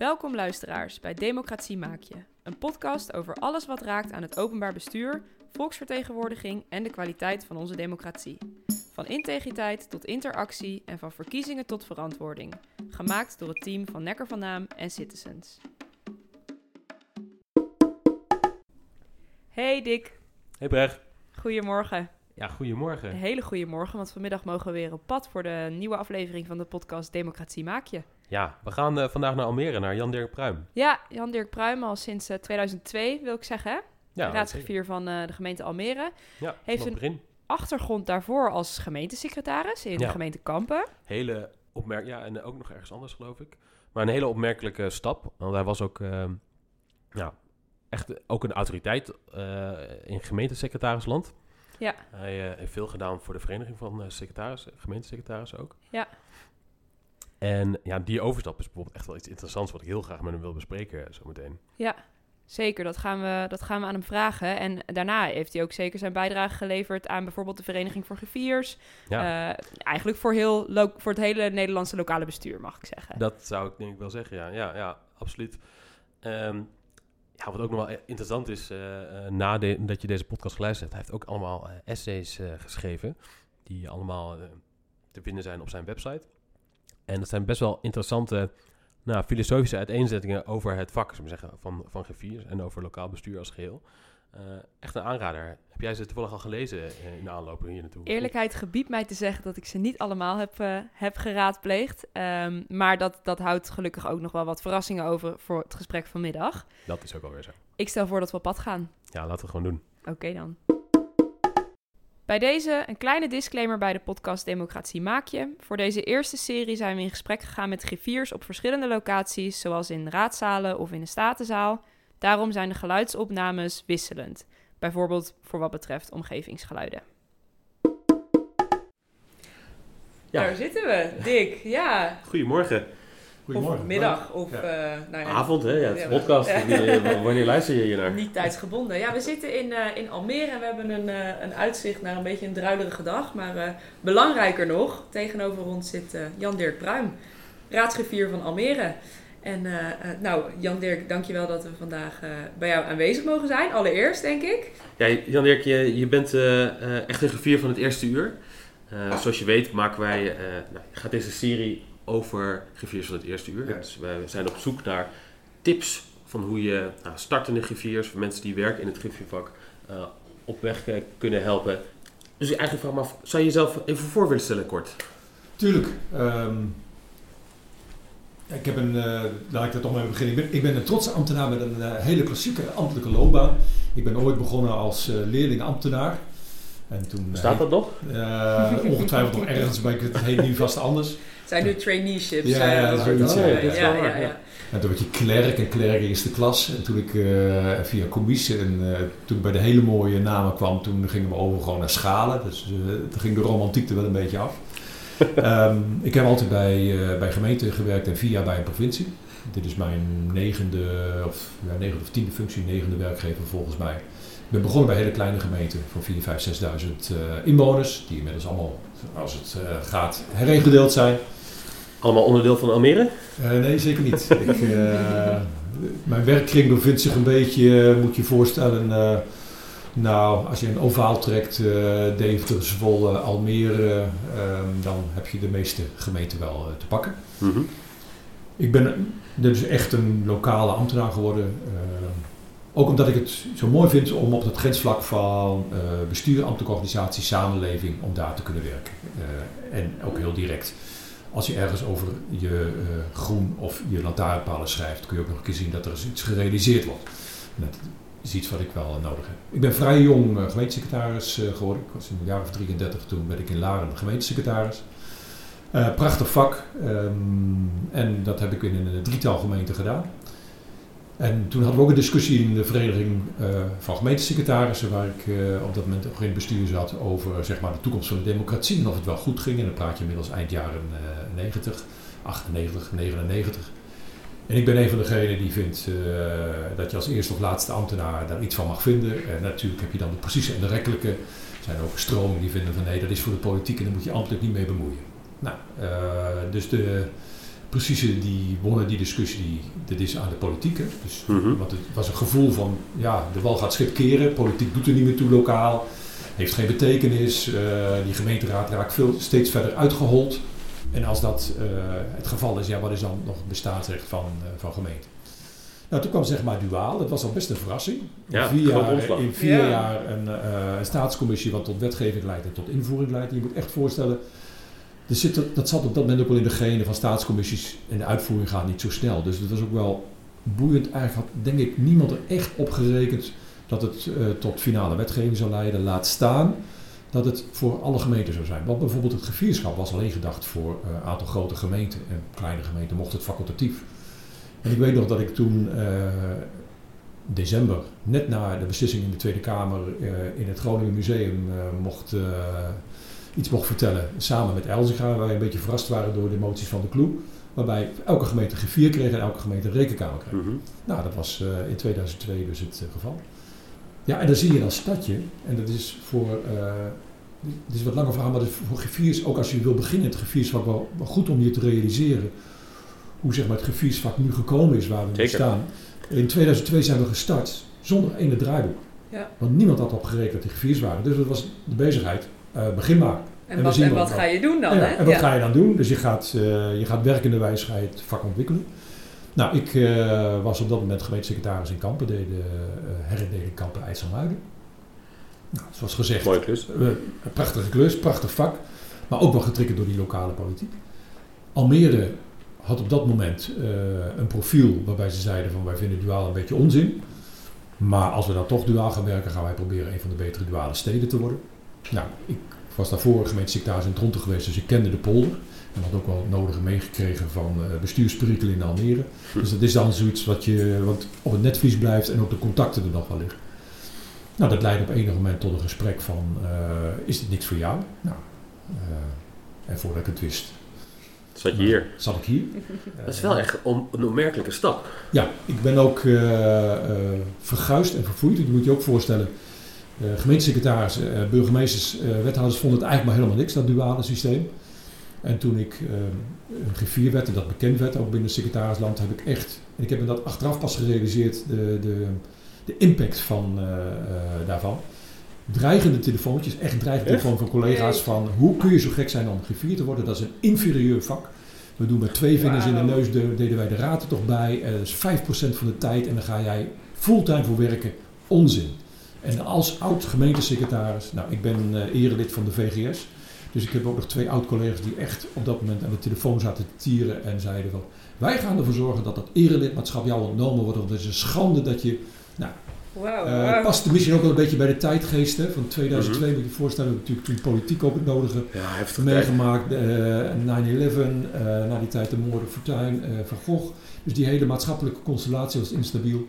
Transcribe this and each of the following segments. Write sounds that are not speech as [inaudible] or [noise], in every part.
Welkom luisteraars bij Democratie Maak Je, een podcast over alles wat raakt aan het openbaar bestuur, volksvertegenwoordiging en de kwaliteit van onze democratie. Van integriteit tot interactie en van verkiezingen tot verantwoording. Gemaakt door het team van Nekker van Naam en Citizens. Hey Dick, Hey Brecht. goedemorgen. Ja, goedemorgen. Een hele goede morgen, want vanmiddag mogen we weer op pad voor de nieuwe aflevering van de podcast Democratie Maak Je. Ja, we gaan eh, vandaag naar Almere, naar Jan Dirk Pruim. Ja, Jan-Dirk Pruim al sinds eh, 2002 wil ik zeggen? Ja, raadsgriffier van eh, de gemeente Almere. Ja, Heeft een- begin. Achtergrond daarvoor als gemeentesecretaris in de gemeente Kampen. Hele opmerk... Ja, en ook nog ergens anders, geloof ik. Maar een hele opmerkelijke stap. Want hij was ook... ehm, ja, echt ook een autoriteit eh, in gemeentesecretarisland. Ja. Hij eh, heeft veel gedaan voor de vereniging van eh secretarissen, gemeentesecretarissen ook. Ja. En ja, die overstap is bijvoorbeeld echt wel iets interessants... wat ik heel graag met hem wil bespreken zometeen. Ja, zeker. Dat gaan, we, dat gaan we aan hem vragen. En daarna heeft hij ook zeker zijn bijdrage geleverd aan bijvoorbeeld de Vereniging voor Griffiers. Ja, Eh, eigenlijk voor, heel voor het hele Nederlandse lokale bestuur, mag ik zeggen. Dat zou ik denk ik wel zeggen, ja. Ja, ja absoluut. Ehm, ja, wat ook nog wel interessant is, eh eh, na de, dat je deze podcast geluisterd hebt, hij heeft ook allemaal essays geschreven, die allemaal te vinden zijn op zijn website. En dat zijn best wel interessante nou, filosofische uiteenzettingen over het vak, we zeggen, van, van griffiers en over lokaal bestuur als geheel. Eh, echt een aanrader. Heb jij ze toevallig al gelezen eh, in de aanloop hier naartoe? Eerlijkheid gebiedt mij te zeggen dat ik ze niet allemaal heb, eh, heb geraadpleegd. Ehm, maar dat, dat houdt gelukkig ook nog wel wat verrassingen over voor het gesprek vanmiddag. Dat is ook alweer zo. Ik stel voor dat we op pad gaan. Ja, laten we het gewoon doen. Oké dan. Bij deze een kleine disclaimer bij de podcast Democratie Maak Je. Voor deze eerste serie zijn we in gesprek gegaan met griffiers op verschillende locaties, zoals in raadzalen of in de statenzaal. Daarom zijn de geluidsopnames wisselend, bijvoorbeeld voor wat betreft omgevingsgeluiden. Ja. Daar zitten we, Dick. Ja, Goedemorgen. Of middag, of Ja. eh, nou ja, Avond, hè? Ja, het is podcast. [laughs] Eh, Wanneer luister je hier naar? Niet tijdsgebonden. Ja, we zitten in, eh, in Almere en we hebben een, eh, een uitzicht naar een beetje een druilerige dag. Maar eh, belangrijker nog, tegenover ons zit eh, Jan-Dirk Pruim, raadsgriffier van Almere. En nou, Jan-Dirk, dankjewel dat we vandaag eh, bij jou aanwezig mogen zijn. Allereerst, denk ik. Ja, Jan-Dirk, je, je bent eh, eh, echt een griffier van het eerste uur. Eh, zoals je weet maken wij, eh, nou, gaat deze serie over griffiers van het eerste uur. Ja. Dus wij zijn op zoek naar tips van hoe je nou, startende griffiers, voor mensen die werken in het griffiervak, eh, op weg kunnen helpen. Dus ik eigenlijk vraag me af, zou je jezelf even voor willen stellen kort? Tuurlijk. ehm, ik heb een, eh, laat ik daar toch maar mee beginnen. Ik ben, ik ben een trotse ambtenaar met een eh, hele klassieke ambtelijke loopbaan. Ik ben ooit begonnen als leerling ambtenaar. En toen, Staat dat nog? ongetwijfeld nog ergens, maar ik het heet nu vast anders. Zijn nu traineeships. Ja, eh, ja, zoiets, dat is ja, ja, waar, ja. ja. En toen werd je klerk en klerk eerste klas. En toen ik eh, via commissie en eh, toen ik bij de hele mooie namen kwam, toen gingen we over gewoon naar schalen. Dus toen ging de romantiek er wel een beetje af. [laughs] Ehm, ik heb altijd bij, eh, bij gemeenten gewerkt en vier jaar bij een provincie. Dit is mijn negende of, ja, negende of tiende functie, negende werkgever volgens mij. Ik ben begonnen bij hele kleine gemeenten van 4, 5, 6.000 eh, inwoners. Die inmiddels allemaal, als het eh, gaat, heringedeeld zijn. Allemaal onderdeel van Almere? Eh, nee, zeker niet. [laughs] ik, eh, mijn werkkring bevindt zich een beetje, eh, moet je je voorstellen, nou, als je een ovaal trekt, eh Deventer, Zwolle, Almere, ehm, dan heb je de meeste gemeenten wel te pakken. Mhm. Ik ben dus echt een lokale ambtenaar geworden. eh, ook omdat ik het zo mooi vind om op het grensvlak van bestuur, ambtelijke organisatie, samenleving, om daar te kunnen werken. En ook heel direct. Als je ergens over je eh, groen of je lantaarnpalen schrijft, kun je ook nog een keer zien dat er iets gerealiseerd wordt. Dat is iets wat ik wel nodig heb. Ik ben vrij jong eh, gemeentesecretaris eh, geworden. Ik was in een jaar of 33, toen werd ik in Laren gemeentesecretaris. Eh, prachtig vak. ehm, en dat heb ik in een drietal gemeenten gedaan. En toen hadden we ook een discussie in de vereniging eh, van gemeentesecretarissen, waar ik eh, op dat moment ook in bestuur zat, over zeg maar, de toekomst van de democratie en of het wel goed ging. En dan praat je inmiddels eind jaren eh 90, 98, 99. En ik ben een van degenen die vindt eh, dat je als eerste of laatste ambtenaar daar iets van mag vinden. En natuurlijk heb je dan de precieze en de rekkelijke. Er zijn ook stromingen die vinden van nee, dat is voor de politiek en daar moet je ambtelijk niet mee bemoeien. Nou, dus de precieze, die wonnen die discussie, die, dat is aan de politiek. Hè. Dus, Mhm. Want het was een gevoel van, ja, de wal gaat schip keren, politiek doet er niet meer toe lokaal, heeft geen betekenis, eh, die gemeenteraad raakt veel, steeds verder uitgehold. En als dat eh, het geval is, ja, wat is dan nog het bestaansrecht van, eh, van gemeente? Nou, toen kwam zeg maar duaal, dat was al best een verrassing. In Ja, vier jaar, omslag. in vier Ja. jaar een, eh, een staatscommissie wat tot wetgeving leidt en tot invoering leidt. Je moet echt voorstellen, er zit, dat zat op dat moment ook wel in de genen van staatscommissies en de uitvoering gaat niet zo snel. Dus dat was ook wel boeiend. Eigenlijk had denk ik niemand er echt op gerekend dat het eh, tot finale wetgeving zou leiden. Laat staan dat het voor alle gemeenten zou zijn. Want bijvoorbeeld het gevierschap was alleen gedacht voor eh, een aantal grote gemeenten. En kleine gemeenten mocht het facultatief. En ik weet nog dat ik toen eh, december, net na de beslissing in de Tweede Kamer eh, in het Groningen Museum, eh, mocht, eh, iets mocht vertellen. Samen met Elzinga, waar wij een beetje verrast waren door de moties van de Kloe. Waarbij elke gemeente G4 kreeg en elke gemeente een rekenkamer kreeg. Mhm. Nou, dat was eh, in 2002 dus het eh, geval. Ja, en dan zie je als stadje, en dat is voor, eh het is wat langer verhaal, maar dat is voor griffiers, ook als je wil beginnen in het griffiersvak, wel, wel goed om je te realiseren hoe zeg maar, het griffiersvak nu gekomen is waar we nu Zeker. staan. In 2002 zijn we gestart zonder ene draaiboek. Ja. Want niemand had op gerekend dat die griffiers waren. Dus dat was de bezigheid, begin maar. En, we wat, en wat wat. ga je doen dan? Ja, hè? en wat Ja. ga je dan doen? Dus je gaat, eh je gaat werkenderwijs ga je het vak ontwikkelen. Nou, ik eh, was op dat moment gemeentesecretaris in Kampen, deed de uh, herindeling Kampen IJsselmuiden. Nou, zoals gezegd, Mooie klus. eh, een prachtige klus, prachtig vak, maar ook wel getriggerd door die lokale politiek. Almere had op dat moment eh, een profiel waarbij ze zeiden van wij vinden duaal een beetje onzin. Maar als we dan toch duaal gaan werken, gaan wij proberen een van de betere duale steden te worden. Nou, ik was daarvoor gemeentesecretaris in Dronten geweest, dus ik kende de polder. En had ook wel het nodige meegekregen van eh bestuursperikelen in Almere. Dus dat is dan zoiets wat, je, wat op het netvlies blijft en ook de contacten er nog wel liggen. Nou, dat leidde op enig moment tot een gesprek van, eh, is dit niks voor jou? Nou, eh, en voordat ik het wist, Zat je hier. zat ik hier. Dat is wel echt om- een opmerkelijke stap. Ja, ik ben ook eh, eh, verguisd en verfoeid. Dat moet je ook voorstellen. Uh, gemeentesecretaris, uh, burgemeesters, uh, wethouders vonden het eigenlijk maar helemaal niks, dat duale systeem. En toen ik een G4 werd en dat bekend werd, ook binnen het secretarisland, heb ik echt, en ik heb me dat achteraf pas gerealiseerd, de, de, de impact van, daarvan. Dreigende telefoontjes, echt dreigende telefoon van collega's van hoe kun je zo gek zijn om G4 te worden? Dat is een inferieur vak. We doen met twee vingers in de neus, de, deden wij de raad er toch bij. Dat is 5% van de tijd en dan ga jij fulltime voor werken. Onzin. En als oud gemeentesecretaris, nou ik ben uh, erelid van de VGS. Dus ik heb ook nog twee oud-collega's die echt op dat moment aan de telefoon zaten te tieren en zeiden van... Wij gaan ervoor zorgen dat dat erelidmaatschap jou ontnomen wordt. Want het is een schande dat je... Nou, wow, uh, wow. past misschien ook wel een beetje bij de tijdgeest hè, van 2002. Mm -hmm. Moet je je voorstellen, we hebben natuurlijk toen politiek ook het nodige ja, meegemaakt. Uh, 9-11, uh, na die tijd de moorden Fortuyn, uh, Van Gogh. Dus die hele maatschappelijke constellatie was instabiel.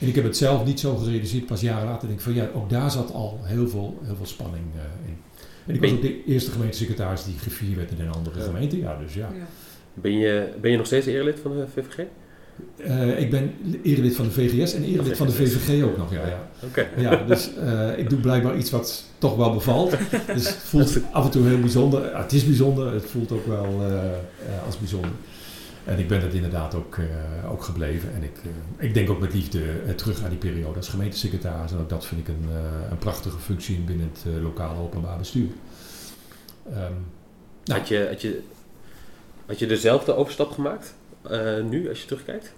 En ik heb het zelf niet zo gerealiseerd, pas jaren later denk ik van ja, ook daar zat al heel veel, heel veel spanning uh, in. En ik was ook de eerste gemeentesecretaris die gevierd werd in een andere ja. gemeente, ja, dus ja. ja. Ben, je, ben je nog steeds erelid van de VVG? Uh, ik ben erelid van de VGS en erelid van de VVG ook nog, ja. ja. Okay. ja dus uh, ik doe blijkbaar iets wat toch wel bevalt. Dus het voelt af en toe heel bijzonder. het is bijzonder, het voelt ook wel uh, als bijzonder. En ik ben het inderdaad ook, uh, ook gebleven. En ik, uh, ik denk ook met liefde uh, terug aan die periode als gemeentesecretaris. En ook dat vind ik een, een prachtige functie binnen het lokale openbaar bestuur. Um, nou. had, je, had, je, had je dezelfde overstap gemaakt nu als je terugkijkt?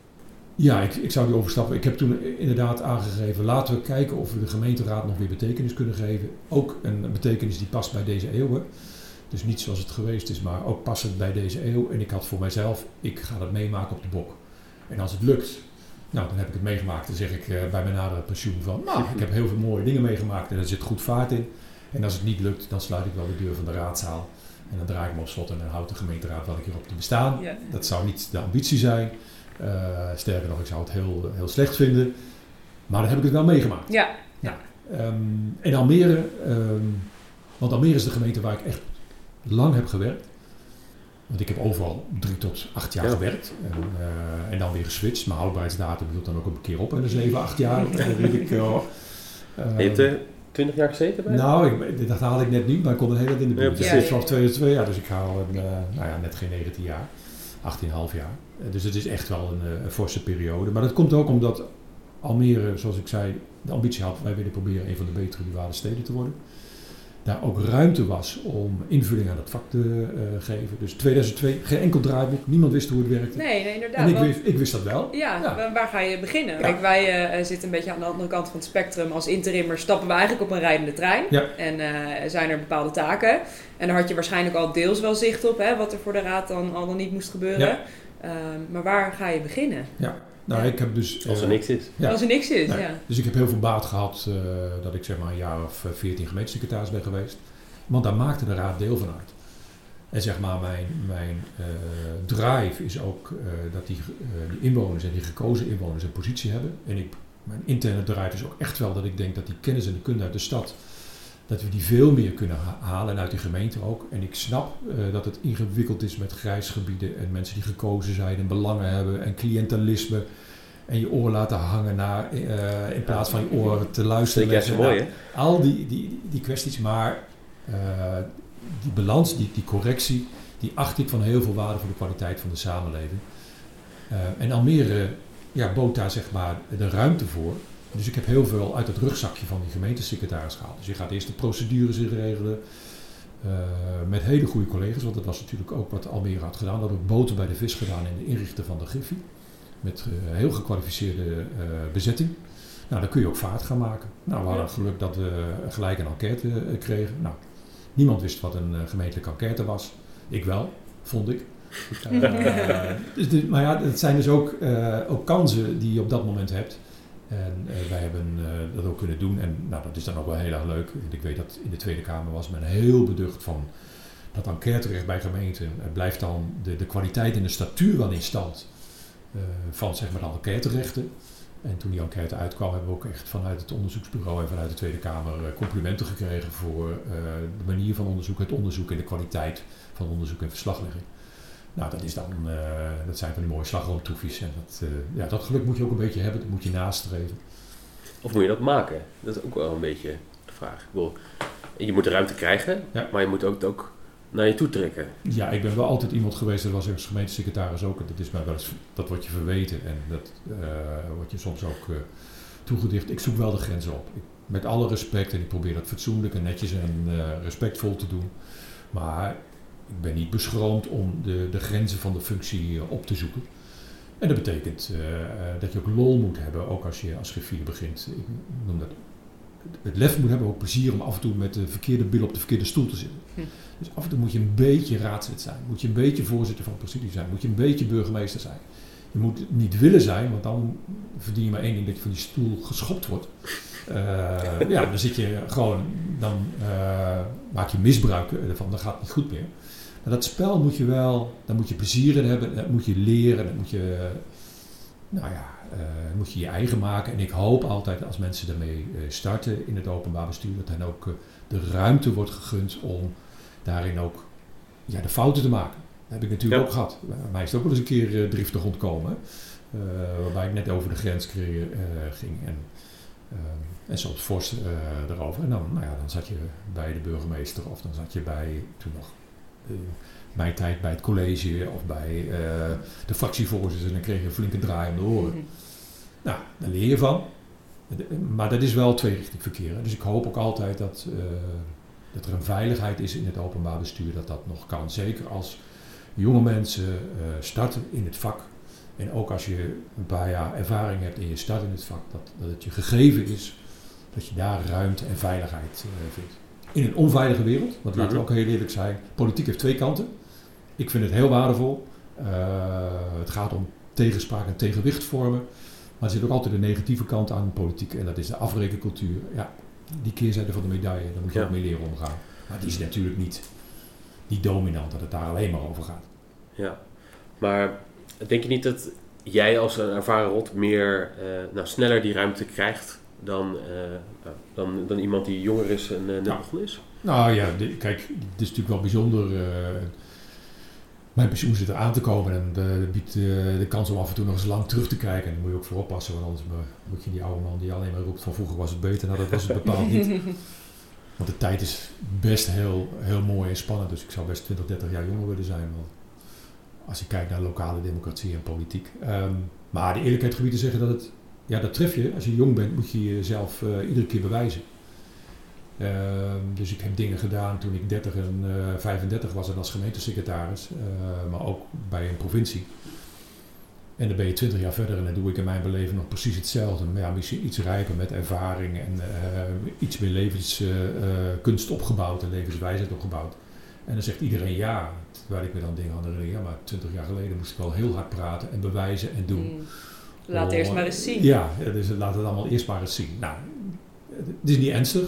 Ja, ik, ik zou die overstappen. Ik heb toen inderdaad aangegeven, laten we kijken of we de gemeenteraad nog weer betekenis kunnen geven. Ook een betekenis die past bij deze eeuw. Dus niet zoals het geweest is, maar ook passend bij deze eeuw. En ik had voor mijzelf, ik ga dat meemaken op de bok. En als het lukt, nou dan heb ik het meegemaakt. Dan zeg ik uh, bij mijn nadere pensioen van, nou ik heb heel veel mooie dingen meegemaakt en er zit goed vaart in. En als het niet lukt, dan sluit ik wel de deur van de raadzaal. En dan draai ik me op slot en dan houdt de gemeenteraad wel een keer op te bestaan. Ja. Dat zou niet de ambitie zijn. Uh, sterker nog, ik zou het heel, heel slecht vinden. Maar dan heb ik het wel meegemaakt. Ja. ja. Um, en Almere, um, want Almere is de gemeente waar ik echt lang heb gewerkt. Want ik heb overal drie tot acht jaar ja. gewerkt. En, uh, en, dan weer geswitcht. Mijn houdbaarheidsdatum hield dan ook een keer op. En de zeven, acht jaar. [laughs] weet ik, uh, uh, je hebt er twintig jaar gezeten bij? Nou, ik, dat haalde ik net niet. Maar ik kon er heel wat in de buurt. Ja, vanaf 2002 jaar. Dus ik haal een, nou ja, net geen 19 jaar. 18,5 jaar. Eh, dus het is echt wel een, eh, een forse periode. Maar dat komt ook omdat Almere, zoals ik zei, de ambitie had, wij willen proberen een van de betere duale steden te worden. Daar ook ruimte was om invulling aan het vak te eh, geven. Dus 2002, geen enkel draaiboek, niemand wist hoe het werkte. Nee, nee inderdaad. en ik want- wist, ik wist dat wel. Ja, Ja. wa- waar ga je beginnen? Ja. Kijk, wij eh, zitten een beetje aan de andere kant van het spectrum. Als interimmer stappen we eigenlijk op een rijdende trein. Ja. En eh, zijn er bepaalde taken. En daar had je waarschijnlijk al deels wel zicht op, hè, wat er voor de raad dan al dan niet moest gebeuren. Ja. Ehm, maar waar ga je beginnen? Nou, Ja. ik heb dus... Als er eh, niks is. Ja. Als er niks is, Nee. ja. Dus ik heb heel veel baat gehad eh, dat ik zeg maar een jaar of eh, 14 gemeentesecretaris ben geweest. Want daar maakte de raad deel van uit. En zeg maar mijn, mijn eh, drive is ook eh, dat die, eh, die inwoners en die gekozen inwoners een positie hebben. En ik, mijn interne drive is ook echt wel dat ik denk dat die kennis en de kunde uit de stad, dat we die veel meer kunnen ha- halen en uit die gemeente ook. En ik snap eh, dat het ingewikkeld is met grijsgebieden en mensen die gekozen zijn en belangen hebben en cliëntelisme. En je oor laten hangen naar, eh, in plaats van je oren te luisteren. Mooi, hè? Al die, die, die kwesties, maar eh, die balans, die, die correctie, die acht ik van heel veel waarde voor de kwaliteit van de samenleving. En Almere ja, bood daar zeg maar de ruimte voor. Dus ik heb heel veel uit het rugzakje van die gemeentesecretaris gehaald. Dus je gaat eerst de procedures inregelen. eh, met hele goede collega's, want dat was natuurlijk ook wat Almere had gedaan. Dat had ook boter bij de vis gedaan in de inrichten van de Griffie. Met eh, heel gekwalificeerde eh, bezetting. Nou, dan kun je ook vaart gaan maken. Nou, we hadden geluk dat we gelijk een enquête kregen. Nou, niemand wist wat een gemeentelijke enquête was. Ik wel, vond ik. [laughs] Dus maar ja, het zijn dus ook, eh, ook kansen die je op dat moment hebt. En eh, wij hebben eh, dat ook kunnen doen. En nou, dat is dan ook wel heel erg leuk. Ik weet dat in de Tweede Kamer was men heel beducht van dat enquêterecht bij gemeenten. Het blijft dan de, de kwaliteit en de statuur wel in stand eh, van zeg maar, de enquêterechten. En toen die enquête uitkwam, hebben we ook echt vanuit het onderzoeksbureau en vanuit de Tweede Kamer complimenten gekregen voor de manier van onderzoek, het onderzoek en de kwaliteit van onderzoek en verslaglegging. Nou, dat, is dan, eh, dat zijn van die mooie slagroomtoefjes. En dat, eh, ja, dat geluk moet je ook een beetje hebben, dat moet je nastreven. Of moet je dat maken? Dat is ook wel een beetje de vraag. Ik bedoel, je moet de ruimte krijgen, Ja. maar je moet ook, het ook naar je toe trekken. Ja, ik ben wel altijd iemand geweest, dat was als gemeentesecretaris ook. en Dat is mij wel eens, dat wordt je verweten en dat eh, wordt je soms ook toegedicht. Ik zoek wel de grenzen op. Ik, met alle respect en ik probeer dat fatsoenlijk en netjes en respectvol te doen. Maar ik ben niet beschroomd om de, de grenzen van de functie eh, op te zoeken. En dat betekent eh, eh, dat je ook lol moet hebben, ook als je als griffier begint. Ik noem dat het lef moet hebben, ook plezier om af en toe met de verkeerde bil op de verkeerde stoel te zitten. Hm. Dus af en toe moet je een beetje raadslid zijn. Moet je een beetje voorzitter van het presidium zijn. Moet je een beetje burgemeester zijn. Je moet niet willen zijn, want dan verdien je maar één ding dat je van die stoel geschopt wordt. [laughs] Ja, dan zit je gewoon, dan maak je misbruik ervan, dan gaat het niet goed meer. Maar dat spel moet je wel, daar moet je plezier in hebben, dat moet je leren, dat moet je, nou ja, eh, moet je je eigen maken. En ik hoop altijd als mensen daarmee eh, starten in het openbaar bestuur, dat hen ook eh, de ruimte wordt gegund om daarin ook ja, de fouten te maken. Dat heb ik natuurlijk Ja. ook gehad. Mij is het ook wel eens een keer driftig ontkomen. waarbij ik net over de grens kreeg, ging. En, eh, en soms fors erover. En dan, nou ja, dan zat je bij de burgemeester of dan zat je bij, toen nog mijn tijd bij het college of bij eh, de fractievoorzitter. En dan kreeg je een flinke draai om de oren. Mhm. Nou, daar leer je van. Maar dat is wel tweerichting verkeer. hè. Dus ik hoop ook altijd dat, eh, dat er een veiligheid is in het openbaar bestuur, dat dat nog kan. Zeker als jonge mensen eh, starten in het vak. En ook als je een paar jaar ervaring hebt en je start in het vak, dat, dat het je gegeven is dat je daar ruimte en veiligheid eh, vindt. In een onveilige wereld, want laten we Mhm. ook heel eerlijk zijn, politiek heeft twee kanten. Ik vind het heel waardevol. Eh, het gaat om tegenspraak en tegenwicht vormen. Maar er zit ook altijd een negatieve kant aan politiek en dat is de afrekencultuur. Ja, die keerzijde van de medaille, daar moet je Ja. ook mee leren omgaan. Maar die is natuurlijk niet, niet dominant, dat het daar alleen maar over gaat. Ja, maar denk je niet dat jij als een ervaren rot meer, eh, nou, sneller die ruimte krijgt dan, eh, dan, dan iemand die jonger is en eh, net begonnen is? Nou ja, de- kijk, het is natuurlijk wel bijzonder. eh, mijn pensioen zit er aan te komen en dat biedt eh, de kans om af en toe nog eens lang terug te kijken. En daar moet je ook voor oppassen, want anders moet je die oude man die alleen maar roept van vroeger was het beter. Nou, dat was het bepaald niet. [laughs] Want de tijd is best heel, heel mooi en spannend. Dus ik zou best 20, 30 jaar jonger willen zijn. Want als je kijkt naar lokale democratie en politiek. Ehm, maar de eerlijkheid gebied te zeggen dat het, ja, dat tref je. Als je jong bent, moet je jezelf eh, iedere keer bewijzen. Ehm, dus ik heb dingen gedaan toen ik 30 en uh, 35 was en als gemeentesecretaris, uh, maar ook bij een provincie. En dan ben je 20 jaar verder en dan doe ik in mijn beleving nog precies hetzelfde. Maar ja, misschien iets rijper met ervaring en uh, iets meer levenskunst opgebouwd en levenswijsheid opgebouwd. En dan zegt iedereen ja, terwijl ik me dan dingen aan herinner. Ja, maar 20 jaar geleden moest ik wel heel hard praten en bewijzen en doen. Mm. Laat het eerst maar eens zien. Ja, dus laat het allemaal eerst maar eens zien. Nou, het is niet ernstig.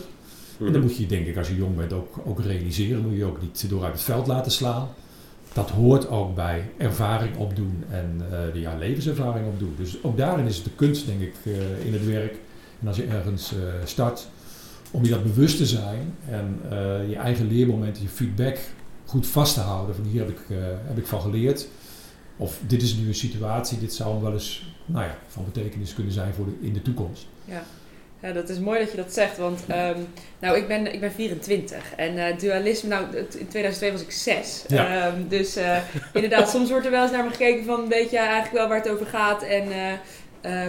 En dan mhm. moet je denk ik als je jong bent ook, ook realiseren. Moet je ook niet door uit het veld laten slaan. Dat hoort ook bij ervaring opdoen en uh, de ja, levenservaring opdoen. Dus ook daarin is het de kunst denk ik uh, in het werk. En als je ergens uh, start, om je dat bewust te zijn en je eigen leermomenten, je feedback goed vast te houden. Van hier heb ik, heb ik van geleerd. Of dit is nu een situatie, dit zou wel eens nou ja, van betekenis kunnen zijn voor de, in de toekomst. Ja. Ja, dat is mooi dat je dat zegt, want um, nou, ik ben, ik ben 24 en uh, dualisme, nou, in 2002 was ik 6. Ja. Um, dus uh, inderdaad, soms wordt er wel eens naar me gekeken van, weet je eigenlijk wel waar het over gaat en uh,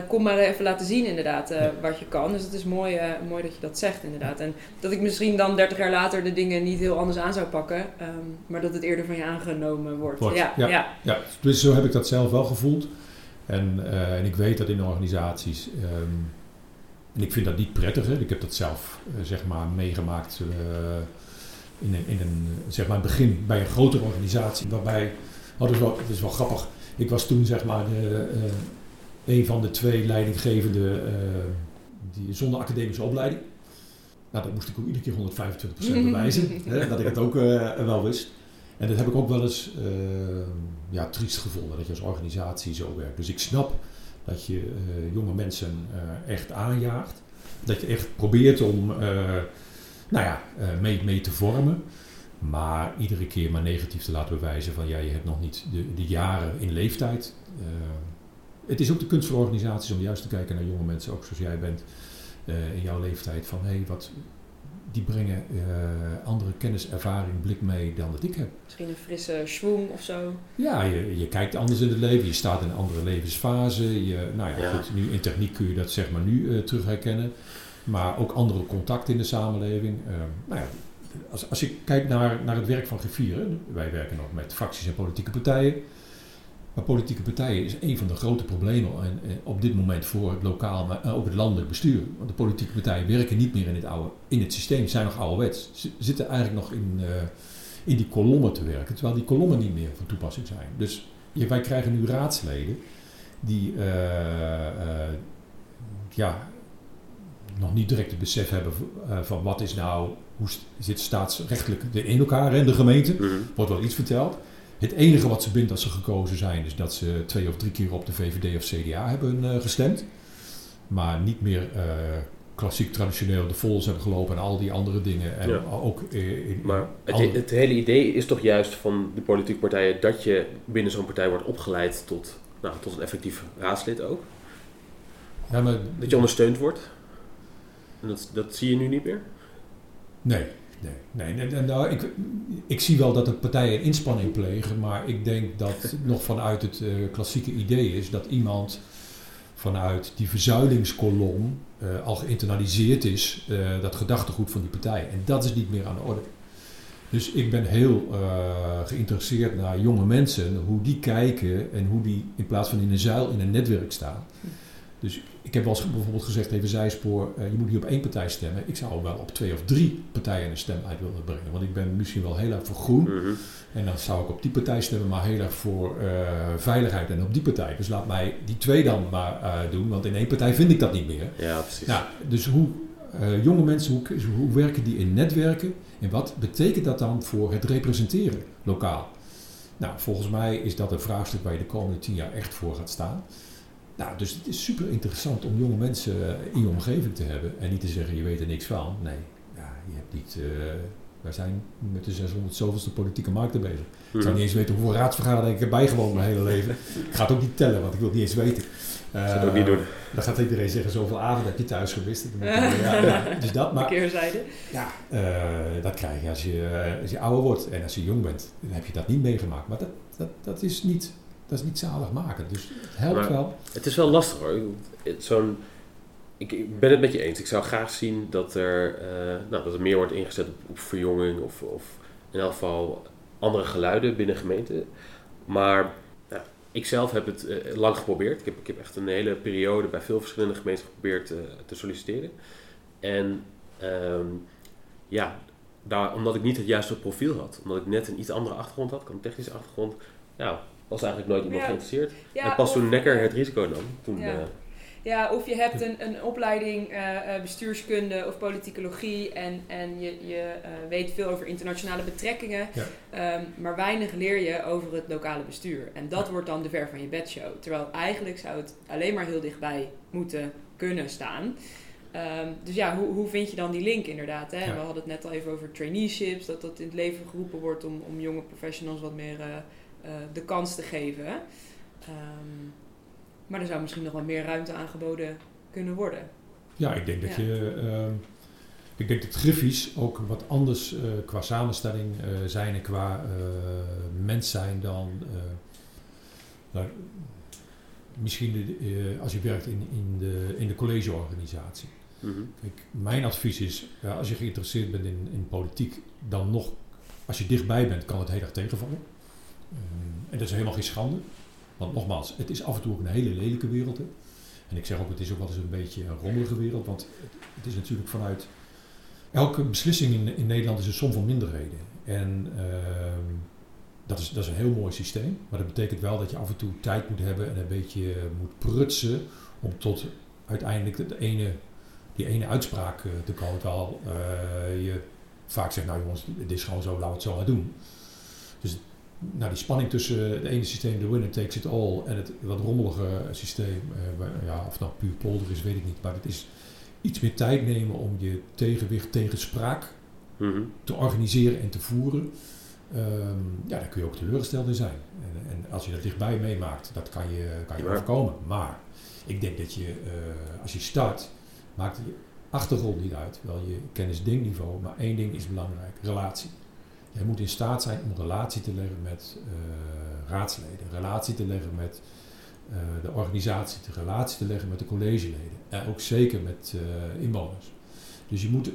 kom maar even laten zien inderdaad wat je kan. Dus het is mooi, mooi dat je dat zegt inderdaad. En dat ik misschien dan 30 jaar later de dingen niet heel anders aan zou pakken, um, maar dat het eerder van je aangenomen wordt. wordt. Ja, ja. Ja. ja, dus zo heb ik dat zelf wel gevoeld. En, en ik weet dat in organisaties en ik vind dat niet prettig. Hè. Ik heb dat zelf zeg maar meegemaakt in, een, in een zeg maar begin bij een grotere organisatie. Waarbij, oh, dat, is wel, dat is wel grappig. Ik was toen zeg maar de, een van de twee leidinggevende die, zonder academische opleiding. Nou, dat moest ik ook iedere keer 125% [laughs] bewijzen. hè, dat ik het ook wel wist. En dat heb ik ook wel eens ja, triest gevonden, dat je als organisatie zo werkt. Dus ik snap dat je jonge mensen echt aanjaagt. Dat je echt probeert om nou ja, mee, mee te vormen. Maar iedere keer maar negatief te laten bewijzen van ja, je hebt nog niet de, de jaren in leeftijd. Het is ook de kunst van organisaties om juist te kijken naar jonge mensen, ook zoals jij bent in jouw leeftijd. Van hé, hey, wat, die brengen uh, andere kennis, ervaring, blik mee dan dat ik heb. Misschien een frisse schwung of zo. Ja, je, je kijkt anders in het leven, je staat in een andere levensfase. Je, nou ja, Goed, nu in techniek kun je dat zeg maar nu uh, terug herkennen. Maar ook andere contacten in de samenleving. Uh, nou ja, als, als je kijkt naar, naar het werk van Griffieren, wij werken nog met fracties en politieke partijen. Maar politieke partijen is een van de grote problemen op dit moment voor het lokaal, maar ook het landelijk bestuur. Want de politieke partijen werken niet meer in het, oude, in het systeem, zijn nog ouderwets. Ze zitten eigenlijk nog in, uh, in die kolommen te werken, terwijl die kolommen niet meer van toepassing zijn. Dus wij krijgen nu raadsleden die uh, uh, ja, nog niet direct het besef hebben van wat is nou, hoe zit staatsrechtelijk in elkaar en de gemeente, -hmm. wordt wel iets verteld. Het enige wat ze bindt als ze gekozen zijn, is dat ze twee of drie keer op de VVD of CDA hebben uh, gestemd. Maar niet meer uh, klassiek traditioneel de Vols hebben gelopen en al die andere dingen. En ja. ook, in, maar het, het, hele idee is toch juist van de politieke partijen dat je binnen zo'n partij wordt opgeleid tot, nou, tot een effectief raadslid ook? Ja, maar, dat je ondersteund wordt? En dat, dat zie je nu niet meer? Nee, Nee, nee, nee nou, ik, ik zie wel dat de partijen inspanning plegen, maar ik denk dat [laughs] nog vanuit het uh, klassieke idee is dat iemand vanuit die verzuilingskolom uh, al geïnternaliseerd is, uh, dat gedachtegoed van die partij. En dat is niet meer aan de orde. Dus ik ben heel geïnteresseerd naar jonge mensen, hoe die kijken en hoe die in plaats van in een zuil in een netwerk staan. Dus ik heb wel eens bijvoorbeeld gezegd, even zijspoor, uh, je moet niet op één partij stemmen. Ik zou wel op twee of drie partijen een stem uit willen brengen. Want ik ben misschien wel heel erg voor groen. Mhm. En dan zou ik op die partij stemmen, maar heel erg voor uh, veiligheid en op die partij. Dus laat mij die twee dan maar uh, doen, want in één partij vind ik dat niet meer. Ja, precies. Nou, dus hoe jonge mensen, hoe, hoe werken die in netwerken? En wat betekent dat dan voor het representeren lokaal? Nou, volgens mij is dat een vraagstuk waar je de komende tien jaar echt voor gaat staan. Nou, dus het is super interessant om jonge mensen eh, in je omgeving te hebben. En niet te zeggen, je weet er niks van. Nee, ja, je hebt niet... Uh, wij zijn met de 600 zoveelste politieke markten bezig. Ik zou niet eens weten hoeveel raadsvergaderingen ik heb bijgewoond mijn hele leven. Ik ga het ook niet tellen, want ik wil het niet eens weten. Uh, dat ook niet doen. Dan gaat iedereen zeggen, zoveel avond heb je thuis gewist. Ja, ja, [laughs] dus dat, maar, Keerzijde. Ja, uh, dat krijg je als je, als je ouder wordt. En als je jong bent, dan heb je dat niet meegemaakt. Maar dat, dat, dat, is niet, dat is niet zaligmakend. Dus het helpt Maar- wel. Het is wel lastig hoor. Zo'n, ik, ik ben het met je eens. Ik zou graag zien dat er, eh, nou, dat er meer wordt ingezet op, op verjonging of, of in elk geval andere geluiden binnen gemeenten. Maar ja, ik zelf heb het eh, lang geprobeerd. Ik heb, ik heb echt een hele periode bij veel verschillende gemeenten geprobeerd eh, te solliciteren. En ehm, ja, daar, omdat ik niet het juiste profiel had, omdat ik net een iets andere achtergrond had, een technische achtergrond, ja, was eigenlijk nooit iemand Ja. geïnteresseerd. Ja, en pas toen Nekker het risico nam, toen... Ja. eh, Ja, of je hebt een, een opleiding eh, eh, bestuurskunde of politicologie en, en je, je eh, weet veel over internationale betrekkingen, Ja. ehm, maar weinig leer je over het lokale bestuur. En dat wordt dan de ver van je bedshow. Terwijl eigenlijk zou het alleen maar heel dichtbij moeten kunnen staan. Ehm, dus ja, hoe, hoe vind je dan die link inderdaad? Hè? Ja. We hadden het net al even over traineeships, dat dat in het leven geroepen wordt om, om jonge professionals wat meer de kans te geven. Ehm, maar er zou misschien nog wel meer ruimte aangeboden kunnen worden. Ja, ik denk dat Ja. je. ehm, ik denk dat Griffies ook wat anders eh, qua samenstelling eh, zijn en qua eh, mens zijn dan. eh, nou, misschien de, eh, als je werkt in, in, de, in de collegeorganisatie. mhm. Kijk, mijn advies is, ja, als je geïnteresseerd bent in, in politiek, dan nog, als je dichtbij bent, kan het heel erg tegenvallen. Ehm, en dat is helemaal geen schande. Want nogmaals, het is af en toe ook een hele lelijke wereld. Hè. En ik zeg ook, het is ook wel eens een beetje een rommelige wereld. Want het, is natuurlijk vanuit... Elke beslissing in, in Nederland is een som van minderheden. En ehm, dat, is, dat is een heel mooi systeem. Maar dat betekent wel dat je af en toe tijd moet hebben en een beetje moet prutsen... om tot uiteindelijk de ene die ene uitspraak eh, te komen. Terwijl eh, je vaak zegt, nou jongens, dit is gewoon zo, laten we het zo maar doen. Dus nou, die spanning tussen het ene systeem, de winner takes it all, en het wat rommelige systeem, eh, waar- ja, of het nou puur polder is, weet ik niet. Maar het is iets meer tijd nemen om je tegenwicht tegen spraak Mhm. te organiseren en te voeren. Ehm, ja, daar kun je ook teleurgesteld in zijn. En, en als je dat dichtbij meemaakt, dat kan je, kan je Ja. overkomen. Maar ik denk dat je, eh, als je start, maakt je achtergrond niet uit. Wel je kennis-denkniveau, maar één ding is belangrijk: relatie. Jij moet in staat zijn om relatie te leggen met eh, raadsleden, relatie te leggen met eh, de organisatie, relatie te leggen met de collegeleden. En ook zeker met eh, inwoners. Dus je moet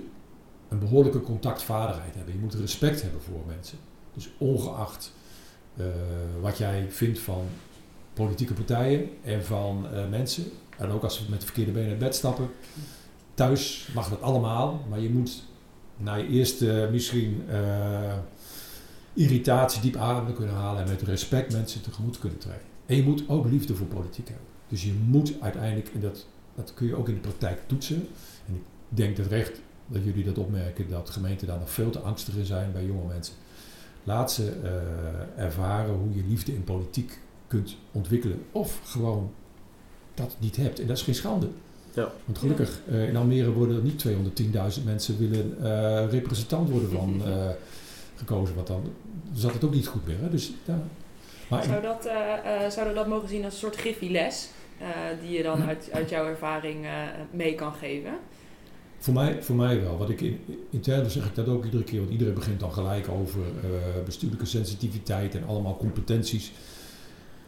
een behoorlijke contactvaardigheid hebben. Je moet respect hebben voor mensen. Dus ongeacht wat jij vindt van politieke partijen en van mensen. En ook als ze met de verkeerde benen uit bed stappen. Thuis mag dat allemaal, maar je moet na je eerste misschien eh, irritatie diep adem kunnen halen en met respect mensen tegemoet kunnen treden. En je moet ook liefde voor politiek hebben. Dus je moet uiteindelijk, en dat, dat kun je ook in de praktijk toetsen. En ik denk dat recht dat jullie dat opmerken, dat gemeenten daar nog veel te angstig zijn bij jonge mensen. Laat ze eh, ervaren hoe je liefde in politiek kunt ontwikkelen. Of gewoon dat niet hebt. En dat is geen schande. Ja. Want gelukkig, eh, in Almere worden er niet 210.000 mensen willen eh, representant worden van [laughs] eh, gekozen. Want dan zat het ook niet goed meer. Hè? Dus, ja. maar Zou dat, eh, eh, zouden we dat mogen zien als een soort griffieles? eh die je dan uit, uit jouw ervaring eh, mee kan geven? Voor mij, voor mij wel. Wat ik in, intern zeg ik dat ook iedere keer, want iedereen begint dan gelijk over eh, bestuurlijke sensitiviteit en allemaal competenties.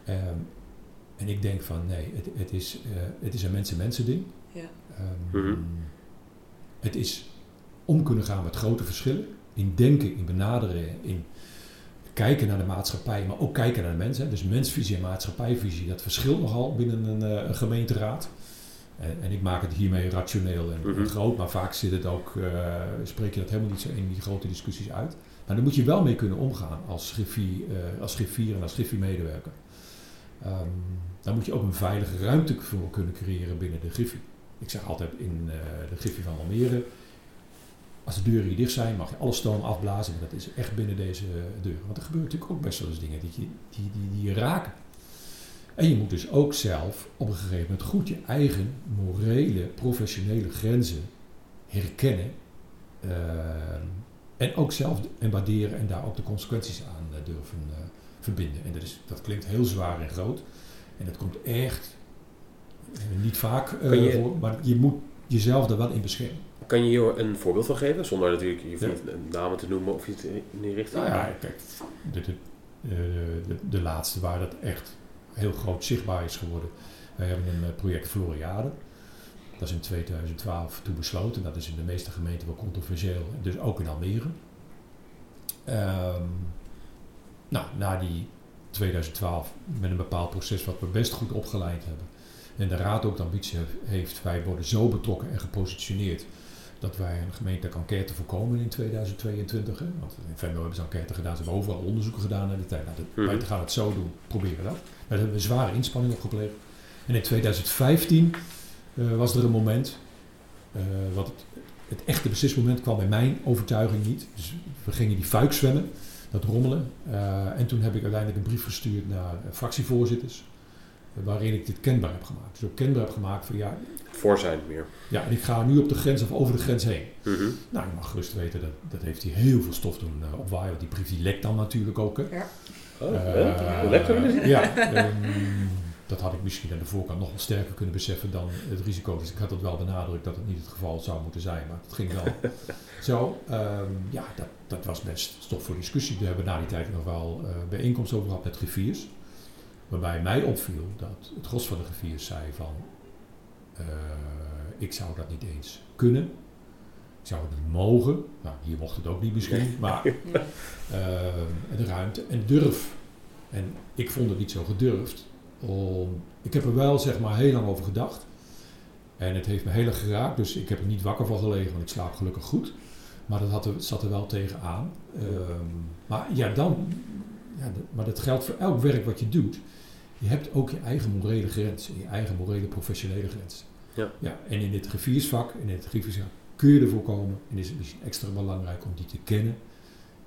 Ehm, en ik denk van nee, het, het, is, eh, het is een mensen-mensen ding. Ja. Ehm, Mhm. Het is om kunnen gaan met grote verschillen. In denken, in benaderen, in kijken naar de maatschappij, maar ook kijken naar de mensen. Dus mensvisie en maatschappijvisie, dat verschilt nogal binnen een, eh, een gemeenteraad. En, en ik maak het hiermee rationeel en, en Mhm. groot, maar vaak zit het ook, eh, spreek je dat helemaal niet zo in die grote discussies uit. Maar daar moet je wel mee kunnen omgaan als eh, griffier en als griffie-medewerker. Ehm, daar moet je ook een veilige ruimte voor kunnen creëren binnen de griffie. Ik zeg altijd in eh, de griffie van Almere, als de deuren hier dicht zijn, mag je alle stoom afblazen. Maar dat is echt binnen deze deur. Want er gebeuren natuurlijk ook best wel eens dingen die, je, die, die, die je raken. En je moet dus ook zelf op een gegeven moment goed je eigen morele, professionele grenzen herkennen. ehm, en ook zelf en waarderen en daar ook de consequenties aan eh, durven eh, verbinden. En dat, is, dat klinkt heel zwaar en groot. En dat komt echt eh, niet vaak eh, je- voor, maar je moet jezelf er wel in beschermen. Kan je hier een voorbeeld van geven? Zonder natuurlijk je Ja. een namen te noemen of iets in die richting. Nou ja, kijk, eh, de, de laatste waar dat echt heel groot zichtbaar is geworden. Wij hebben een project Floriade. Dat is in 2012 toen besloten. Dat is in de meeste gemeenten wel controversieel. Dus ook in Almere. Ehm, nou, na die 2012 met een bepaald proces wat we best goed opgeleid hebben. En de raad ook de ambitie heeft, wij worden zo betrokken en gepositioneerd dat wij een gemeentelijke enquête voorkomen in 2022. Hè? Want in Venlo hebben ze enquête gedaan, ze hebben overal onderzoeken gedaan naar de tijd. Nou, dat, Wij gaan het zo doen, proberen dat. Daar hebben we zware inspanning op gepleegd. En in 2015 uh, was er een moment, uh, wat het, het, echte beslismoment kwam bij mijn overtuiging niet. Dus we gingen die fuik zwemmen, dat rommelen. Uh, en toen heb ik uiteindelijk een brief gestuurd naar fractievoorzitters waarin ik dit kenbaar heb gemaakt. Dus ook kenbaar heb gemaakt van ja... Voor zijn meer. Ja, en ik ga nu op de grens of over de grens heen. Mm -hmm. Nou, je mag gerust weten, dat, dat heeft hij heel veel stof doen uh, opwaaien. Want die brief die lekt dan natuurlijk ook. Hè. Ja. Oh, uh, lekt hem [laughs] Ja, um, dat had ik misschien aan de voorkant nog wel sterker kunnen beseffen dan het risico. Dus ik had het wel benadrukt dat het niet het geval zou moeten zijn, maar het ging wel. [laughs] Zo, um, ja, dat, dat was best stof voor discussie. We hebben na die tijd nog wel uh, bijeenkomsten over gehad met griffiers. Waarbij mij opviel dat het gros van de griffiers zei van... Uh, ik zou dat niet eens kunnen. Ik zou het niet mogen. Nou, hier mocht het ook niet misschien. Maar [laughs] uh, de ruimte en durf. En ik vond het niet zo gedurfd. Om, ik heb er wel zeg maar heel lang over gedacht. En het heeft me heel erg geraakt. Dus ik heb er niet wakker van gelegen. Want ik slaap gelukkig goed. Maar dat had er, zat er wel tegenaan. Um, maar ja, dan... Ja, maar dat geldt voor elk werk wat je doet je hebt ook je eigen morele grens, je eigen morele professionele grens. Ja. Ja, en in dit grifiersvak, in het grifiersvak kun je ervoor komen en is het misschien extra belangrijk om die te kennen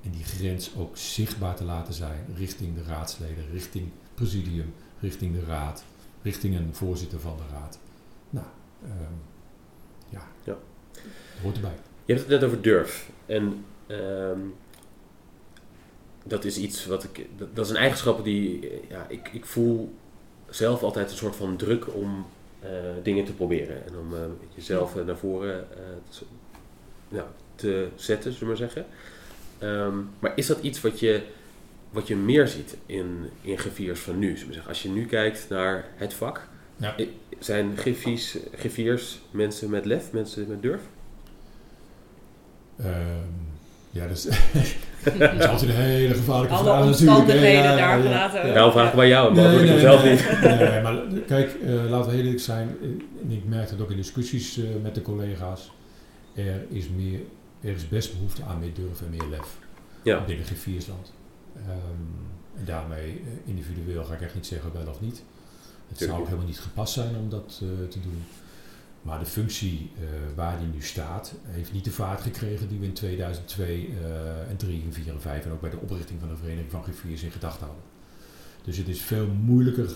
en die grens ook zichtbaar te laten zijn richting de raadsleden, richting presidium, richting de raad, richting een voorzitter van de raad. Nou, um, ja, ja, hoort erbij. Je hebt het net over durf. En um, dat is iets wat ik. Dat, dat is een eigenschap die. Ja, ik, ik voel zelf altijd een soort van druk om uh, dingen te proberen. En om uh, jezelf uh, naar voren te, ja, te zetten, zullen we maar zeggen. Um, maar is dat iets wat je, wat je meer ziet in, in griffiers van nu? Zeggen? Als je nu kijkt naar het vak, ja. zijn griffiers, griffiers mensen met lef, mensen met durf? Um, ja, dus [laughs] dat is altijd een hele gevaarlijke Alle vraag natuurlijk. Alle ja, daar gelaten. Ja, nou, vraag ik bij jou, maar nee, nee, ik zelf nee, niet. [laughs] Nee, maar kijk, uh, laten we heel eerlijk zijn. En ik merk dat ook in discussies uh, met de collega's. Er is, meer, er is best behoefte aan meer durf en meer lef. Ja. Binnen Giviersland. Um, en daarmee, uh, individueel ga ik echt niet zeggen wel of niet. Het zou ook helemaal niet gepast zijn om dat te doen. Maar de functie uh, waar die nu staat, heeft niet de vaart gekregen die we in 2002 uh, en 3 en 4 en 5 en ook bij de oprichting van de Vereniging van Griffiers in gedachten hadden. Dus het is veel moeilijker,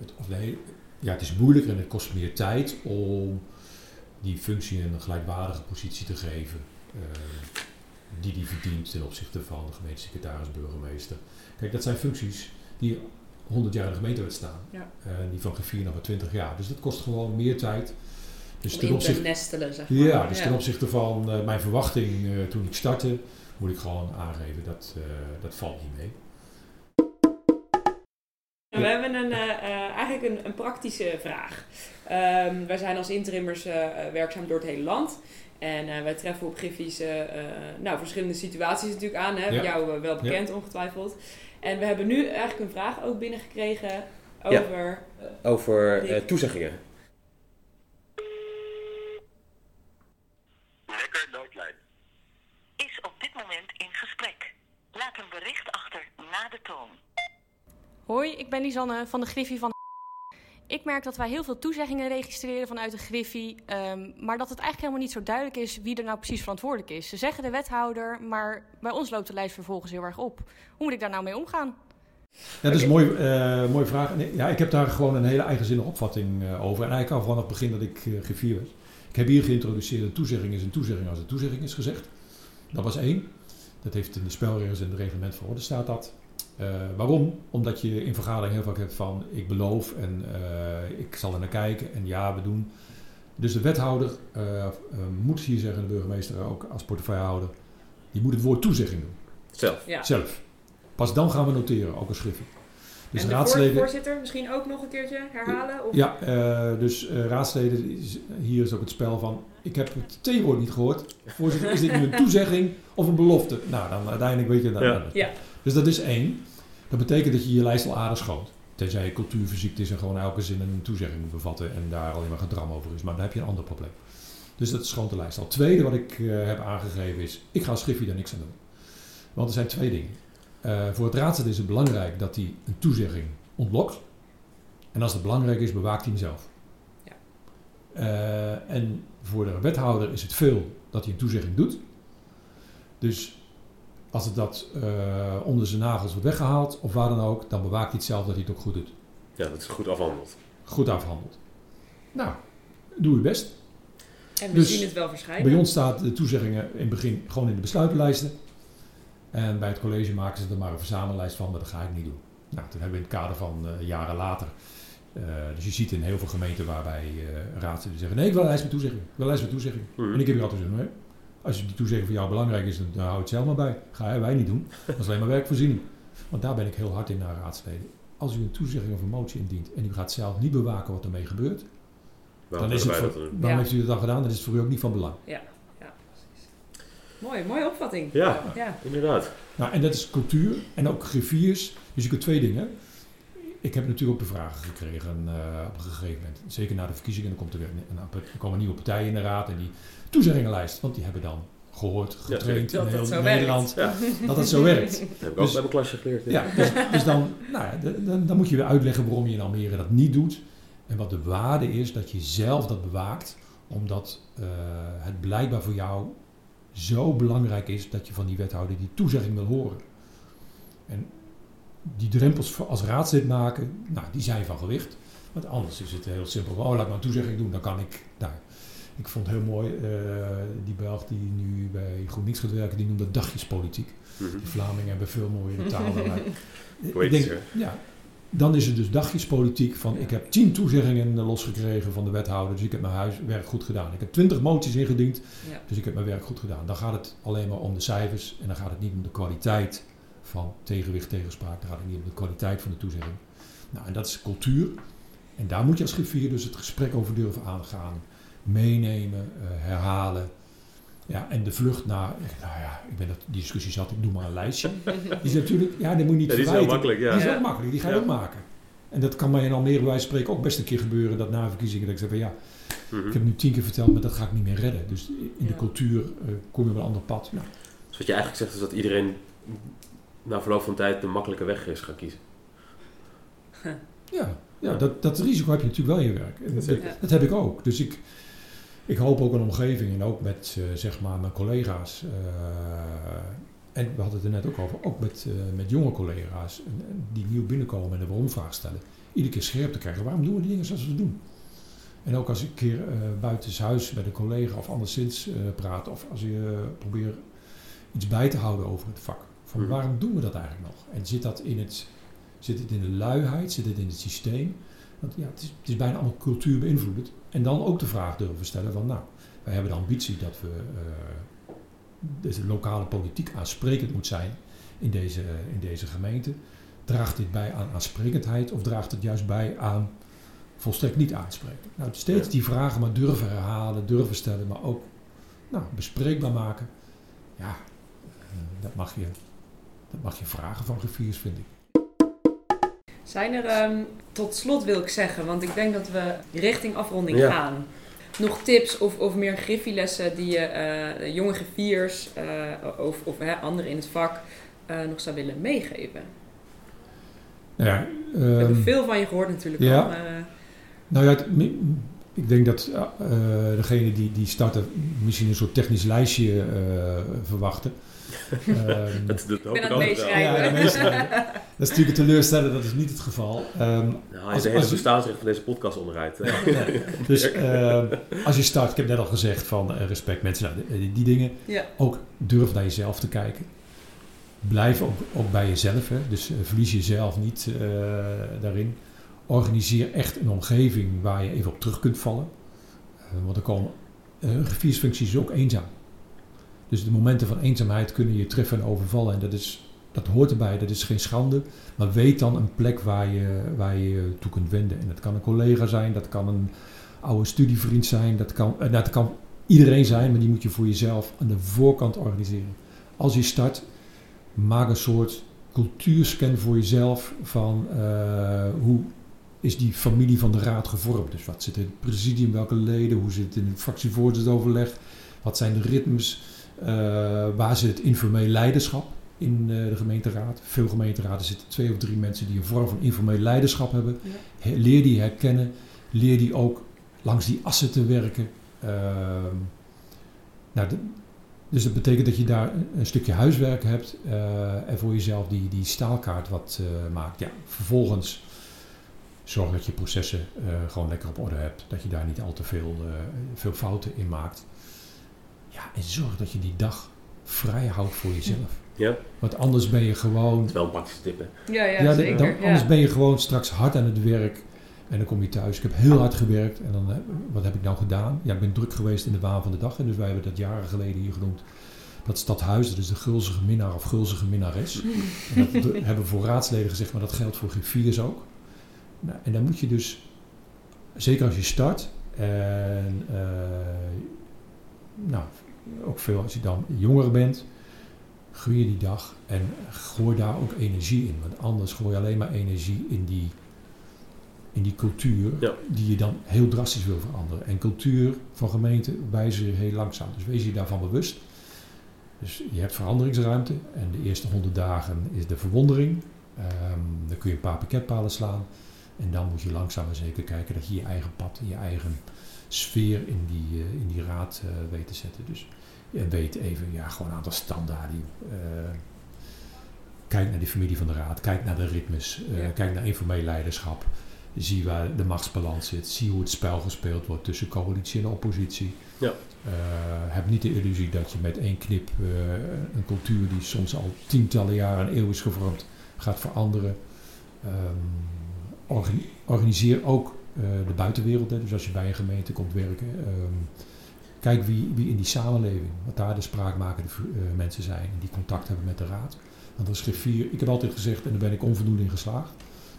het, of nee, ja, het is moeilijker en het kost meer tijd om die functie een gelijkwaardige positie te geven die die verdient ten opzichte van de gemeentesecretaris, burgemeester. Kijk, dat zijn functies die 100 jaar in de gemeentewet staan. Ja. Uh, die van G4 nog maar 20 jaar. Dus dat kost gewoon meer tijd. Dus Om ten opzichte, nestelen, zeg maar. Ja, dus ja. ten opzichte van uh, mijn verwachting toen ik startte, moet ik gewoon aangeven dat dat valt niet mee. We hebben een, eigenlijk een, een, praktische vraag. Um, wij zijn als interimmers werkzaam door het hele land. En wij treffen op Giffies nou, verschillende situaties natuurlijk aan. Hè? Ja. Jou wel bekend ongetwijfeld. En we hebben nu eigenlijk een vraag ook binnengekregen over... Ja, over uh, toezeggingen. Lekker noodlijn. Is op dit moment in gesprek. Laat een bericht achter na de toon. Hoi, ik ben Lisanne van de Griffie van ik merk dat wij heel veel toezeggingen registreren vanuit de Griffie, um, maar dat het eigenlijk helemaal niet zo duidelijk is wie er nou precies verantwoordelijk is. Ze zeggen de wethouder, maar bij ons loopt de lijst vervolgens heel erg op. Hoe moet ik daar nou mee omgaan? Dat is een mooie, uh, mooie vraag. Ja, ik heb daar gewoon een hele eigenzinnige opvatting uh, over. En eigenlijk al vanaf het begin dat ik uh, griffier was. Ik heb hier geïntroduceerd, een toezegging is een toezegging als een toezegging is gezegd. Dat was één. Dat heeft in de spelregels en het reglement van orde staat dat. Uh, waarom? Omdat je in vergadering heel vaak hebt van ik beloof en uh, ik zal er naar kijken en ja, we doen. Dus de wethouder uh, moet hier zeggen, de burgemeester ook als portefeuillehouder, die moet het woord toezegging doen. Zelf? Ja. Zelf. Pas dan gaan we noteren, ook als Griffie. Dus en de raadsleden... voor- voorzitter misschien ook nog een keertje herhalen? Of? Ja, eh, dus eh, raadsleden, hier is ook het spel van... Ik heb het T-woord niet gehoord. Voorzitter, is dit nu een toezegging of een belofte? Nou, dan uiteindelijk weet je... Dat, Ja. Ja. Dus dat is één. Dat betekent dat je je lijst al aardig schoont. Tenzij je cultuurfysiek is en gewoon elke zin een toezegging moet bevatten... en daar alleen maar gedram over is. Maar dan heb je een ander probleem. Dus dat schoont de lijst al. Tweede wat ik eh, heb aangegeven is... Ik ga als daar niks aan doen. Want er zijn twee dingen. Eh, voor het raadslid is het belangrijk dat hij een toezegging ontlokt. En als het belangrijk is, bewaakt hij hem zelf. Ja. Eh, en voor de wethouder is het veel dat hij een toezegging doet. Dus als het dat eh, onder zijn nagels wordt weggehaald of waar dan ook, dan bewaakt hij het zelf dat hij het ook goed doet. Ja, dat is goed afhandeld. Goed afhandeld. Nou, doe je best. En we Dus zien het wel verschijnen. Bij ons staat de toezeggingen in het begin gewoon in de besluitenlijsten. En bij het college maken ze er maar een verzamellijst van, maar dat ga ik niet doen. Nou, toen hebben we in het kader van eh, jaren later. eh, dus je ziet in heel veel gemeenten waarbij eh raadsleden zeggen: Nee, ik wil een lijst met toezegging. Ik wil een lijst met toezegging. Mhm. En ik heb hier altijd gezegd: Nee, als je die toezegging voor jou belangrijk is, dan, dan hou het zelf maar bij. Ga wij niet doen. Dat is alleen maar werkvoorziening. Want daar ben ik heel hard in naar raadsleden. Als u een toezegging of een motie indient en u gaat zelf niet bewaken wat ermee gebeurt, Waarom dan is het voor, dat Ja. heeft u dat dan gedaan? Dan is het voor u ook niet van belang. Ja, ja, precies. Mooi, mooie opvatting. Ja, Ja. inderdaad. Nou, en dat is cultuur en ook griffiers. Dus je kunt twee dingen. Ik heb natuurlijk ook bevragen gekregen eh, op een gegeven moment. Zeker na de verkiezingen. Dan komt er weer een, een- er komen nieuwe partijen in de raad en die toezeggingenlijst. Want die hebben dan gehoord, getraind dat in het heel zo Nederland. Ja. Dat het zo werkt. Dat heb ik Dus- ook bij mijn klasje geleerd. Ja, dus, dus dan, nou dan, dan moet je weer uitleggen waarom je in Almere dat niet doet. En wat de waarde is dat je zelf dat bewaakt. Omdat eh, het blijkbaar voor jou zo belangrijk is dat je van die wethouder die toezegging wil horen. En die drempels voor- als raadslid maken, nou, die zijn van gewicht. Want anders is het heel simpel. Oh, laat maar een toezegging doen, dan kan ik daar. Ik vond het heel mooi, eh, die Belg die nu bij GroenLinks gaat werken, die noemde dat dagjespolitiek. Mhm. De Vlamingen hebben veel mooiere taal dan wij. ik denk, ja, dan is het dus dagjespolitiek van ik heb tien toezeggingen eh, losgekregen van de wethouder, dus ik heb mijn huiswerk goed gedaan. Ik heb twintig moties ingediend, Ja. dus ik heb mijn werk goed gedaan. Dan gaat het alleen maar om de cijfers en dan gaat het niet om de kwaliteit van tegenwicht, tegenspraak. Dan gaat het niet om de kwaliteit van de toezegging. Nou, en dat is cultuur. En daar moet je als griffier dus het gesprek over durven aangaan. Meenemen, eh, herhalen. Ja, en de vlucht naar, nou ja, ik ben dat, die discussie zat, ik doe maar een lijstje. [laughs] Die is natuurlijk, ja, dat moet je niet Ja, die is heel makkelijk, ja. Die is Ja. ook makkelijk, die ga je Ja. ook maken. En dat kan mij in Almere bij wijze van spreken ook best een keer gebeuren, dat na verkiezingen dat ik zeg van ja, Mhm. ik heb nu tien keer verteld, maar dat ga ik niet meer redden. Dus in de cultuur eh, kom je op een ander pad. Nou, Dus wat je eigenlijk zegt is dat iedereen na verloop van tijd de makkelijke weg is gaan kiezen. [laughs] ja, ja dat, dat risico heb je natuurlijk wel in je werk. En dat, dat heb ik ook. Dus ik, ik hoop ook een omgeving en ook met eh, zeg maar mijn collega's. eh, en we hadden het er net ook over, ook met, eh, met jonge collega's die nieuw binnenkomen en de waarom-vraag stellen. Iedere keer scherp te krijgen. Waarom doen we die dingen zoals we doen? En ook als ik een keer eh buitenshuis met een collega of anderszins eh praat, of als je probeert iets bij te houden over het vak. Van Mhm. waarom doen we dat eigenlijk nog? En zit dat in het, zit het in de luiheid, zit het in het systeem? Want ja, het is, het is bijna allemaal cultuur beïnvloedend. En dan ook de vraag durven stellen van, nou, wij hebben de ambitie dat we eh, deze lokale politiek aansprekend moet zijn in deze, in deze gemeente. Draagt dit bij aan aansprekendheid of draagt het juist bij aan volstrekt niet aanspreken? Nou, steeds Ja. die vragen maar durven herhalen, durven stellen, maar ook nou, bespreekbaar maken. Ja, eh, dat mag je, dat mag je vragen van griffiers, vind ik. Zijn er, ehm, tot slot wil ik zeggen, want ik denk dat we richting afronding Ja. gaan. Nog tips of, of meer griffielessen die je eh, jonge griffiers eh, of, of hè, anderen in het vak eh, nog zou willen meegeven? Nou ja, we hebben ehm, veel van je gehoord natuurlijk ja. al, maar eh, Nou ja, het- ik denk dat eh, eh, degene die, die starten misschien een soort technisch lijstje eh, verwachten. Ehm, Dat, ben aan het ook meeschrijven. Ja, de meeste- [laughs] dat is natuurlijk een teleurstellend, dat is niet het geval. Ehm, Nou, Als- als, de hele bestaansrecht van deze podcast onderuit. dus [laughs] ehm, als je start, ik heb net al gezegd van eh, respect mensen, nou, die, die dingen. ja. Ook durf naar jezelf te kijken. Blijf ook, ook bij jezelf, hè? dus eh, verlies jezelf niet eh, daarin. Organiseer echt een omgeving waar je even op terug kunt vallen. Eh, want er komen, eh, is ook eenzaam. Dus de momenten van eenzaamheid kunnen je treffen en overvallen. En dat is dat hoort erbij, dat is geen schande. Maar weet dan een plek waar je waar je, toe kunt wenden. En dat kan een collega zijn, dat kan een oude studievriend zijn, dat kan, eh, dat kan iedereen zijn, maar die moet je voor jezelf aan de voorkant organiseren. Als je start, maak een soort cultuurscan voor jezelf van eh, hoe is die familie van de raad gevormd. Dus wat zit in het presidium, welke leden, hoe zit het in het fractievoorzitteroverleg, wat zijn de ritmes, waar zit het informeel leiderschap in uh, de gemeenteraad. Veel gemeenteraden zitten twee of drie mensen die een vorm van informeel leiderschap hebben. Ja. Leer die herkennen, leer die ook langs die assen te werken. Uh, nou, de, dus dat betekent dat je daar een stukje huiswerk hebt uh, en voor jezelf die, die staalkaart wat uh, maakt. Ja, vervolgens zorg dat je processen gewoon lekker op orde hebt. Dat je daar niet al te veel, veel fouten in maakt. Ja, en zorg dat je die dag vrij houdt voor jezelf. Ja. Want anders ben je gewoon... Het is wel een praktische tip, hè? Ja, ja, ja zeker. Dan, ja. anders ben je gewoon straks hard aan het werk. En dan kom je thuis. Ik heb heel hard gewerkt. En dan, wat heb ik nou gedaan? Ja, ik ben druk geweest in de waan van de dag. En dus wij hebben dat jaren geleden hier genoemd. Dat stadhuis, dat is de gulzige minnaar of gulzige minnares. [laughs] En dat hebben we voor raadsleden gezegd, maar dat geldt voor griffiers ook. Nou, en dan moet je dus, zeker als je start, en uh, nou, ook veel als je dan jonger bent, groei je die dag en gooi daar ook energie in. Want anders gooi je alleen maar energie in die in die cultuur ja. die je dan heel drastisch wil veranderen. En cultuur van gemeenten wijzen heel langzaam. Dus wees je daarvan bewust. Dus je hebt veranderingsruimte en de eerste honderd dagen is de verwondering. Um, dan kun je een paar pakketpalen slaan. En dan moet je langzaam maar zeker kijken dat je je eigen pad, je eigen sfeer in die, uh, in die raad uh, weet te zetten. Dus je weet even, ja, gewoon een aantal standaarden. Uh, kijk naar die familie van de raad, kijk naar de ritmes, ja. kijk naar informeel leiderschap. Zie waar de machtsbalans zit. Zie hoe het spel gespeeld wordt tussen coalitie en oppositie. Ja. Uh, heb niet de illusie dat je met één knip uh, een cultuur die soms al tientallen jaren en eeuw is gevormd, gaat veranderen. Um, organi organiseer ook uh, de buitenwereld. Hè. Dus als je bij een gemeente komt werken, um, kijk wie, wie in die samenleving, wat daar de spraakmakende mensen zijn en die contact hebben met de raad. Want als griffier, ik heb altijd gezegd, en daar ben ik onvoldoende in geslaagd,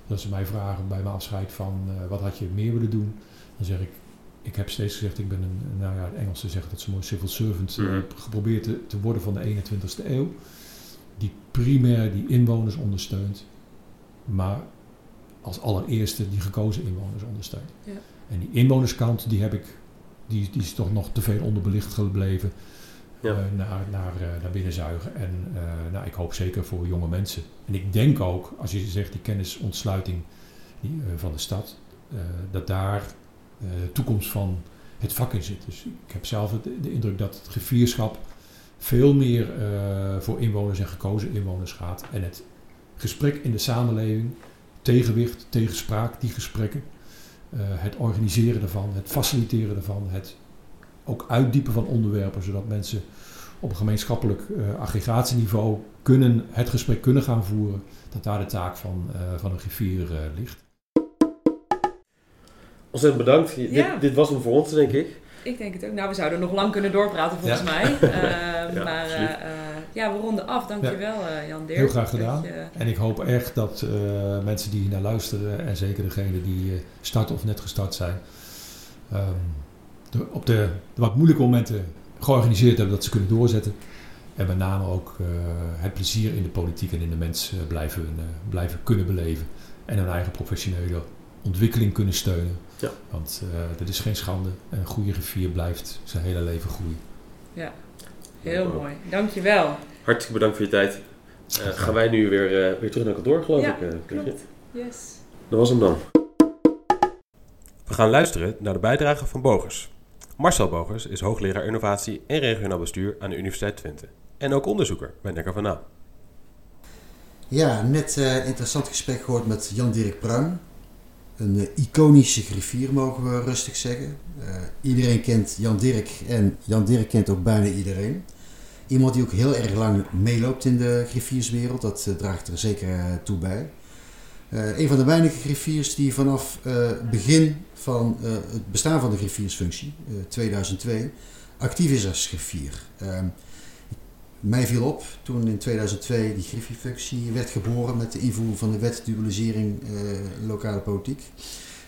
dat ze mij vragen bij mijn afscheid van uh, wat had je meer willen doen, dan zeg ik, ik heb steeds gezegd, ik ben een, nou ja, de Engelsen zeggen dat ze mooi civil servant uh, Mhm. geprobeerd te, te worden van de 21ste eeuw, die primair die inwoners ondersteunt, maar als allereerste die gekozen inwoners ondersteunt. Ja. En die inwonerskant, die heb ik, die, die is toch nog te veel onderbelicht gebleven. Ja. Uh, naar, naar, uh, naar binnen zuigen. En uh, nou, ik hoop zeker voor jonge mensen. En ik denk ook, als je zegt die kennisontsluiting die, van de stad, dat daar de toekomst van het vak in zit. Dus ik heb zelf het, de indruk dat het gevierschap veel meer voor inwoners en gekozen inwoners gaat. En het gesprek in de samenleving, tegenwicht, tegenspraak, die gesprekken, het organiseren daarvan, het faciliteren daarvan, het ook uitdiepen van onderwerpen, zodat mensen op een gemeenschappelijk uh, aggregatieniveau kunnen, het gesprek kunnen gaan voeren, dat daar de taak van, uh, van een griffier uh, ligt. Ontzettend bedankt. Ja. dit, dit was hem voor ons, denk ik. Ik denk het ook. Nou, we zouden nog lang kunnen doorpraten volgens Ja. mij. [laughs] Ehm, Ja, maar eh, eh, ja, we ronden af. Dankjewel eh Jan Dirk. Heel graag gedaan. je- En ik hoop echt dat uh, mensen die hier naar luisteren, en zeker degenen die uh, starten of net gestart zijn, um, de, op de, de wat moeilijke momenten georganiseerd hebben dat ze kunnen doorzetten. En met name ook uh, het plezier in de politiek en in de mens blijven, uh, blijven kunnen beleven. En hun eigen professionele ontwikkeling kunnen steunen. Ja. Want uh, dat is geen schande. Een goede griffier blijft zijn hele leven groeien. Ja, heel mooi. Dankjewel. Hartstikke bedankt voor je tijd. Uh, gaan wij nu weer, uh, weer terug naar kantoor, geloof Ja, ik. Uh, klopt. Yes. Dat was hem dan. We gaan luisteren naar de bijdrage van Bogers. Marcel Bogers is hoogleraar innovatie en regionaal bestuur aan de Universiteit Twente. En ook onderzoeker bij Nekker van Na. Ja, net een uh, interessant gesprek gehoord met Jan-Dirk Bruin. Een uh, iconische griffier, mogen we rustig zeggen. Uh, iedereen kent Jan-Dirk en Jan-Dirk kent ook bijna iedereen. Iemand die ook heel erg lang meeloopt in de griffierswereld, dat uh, draagt er zeker toe bij. Een van de weinige griffiers die vanaf uh, begin van het bestaan van de griffiersfunctie, 2002, actief is als griffier. Mij viel op toen in 2002 die griffiefunctie werd geboren met de invoering van de wet dualisering eh, lokale politiek,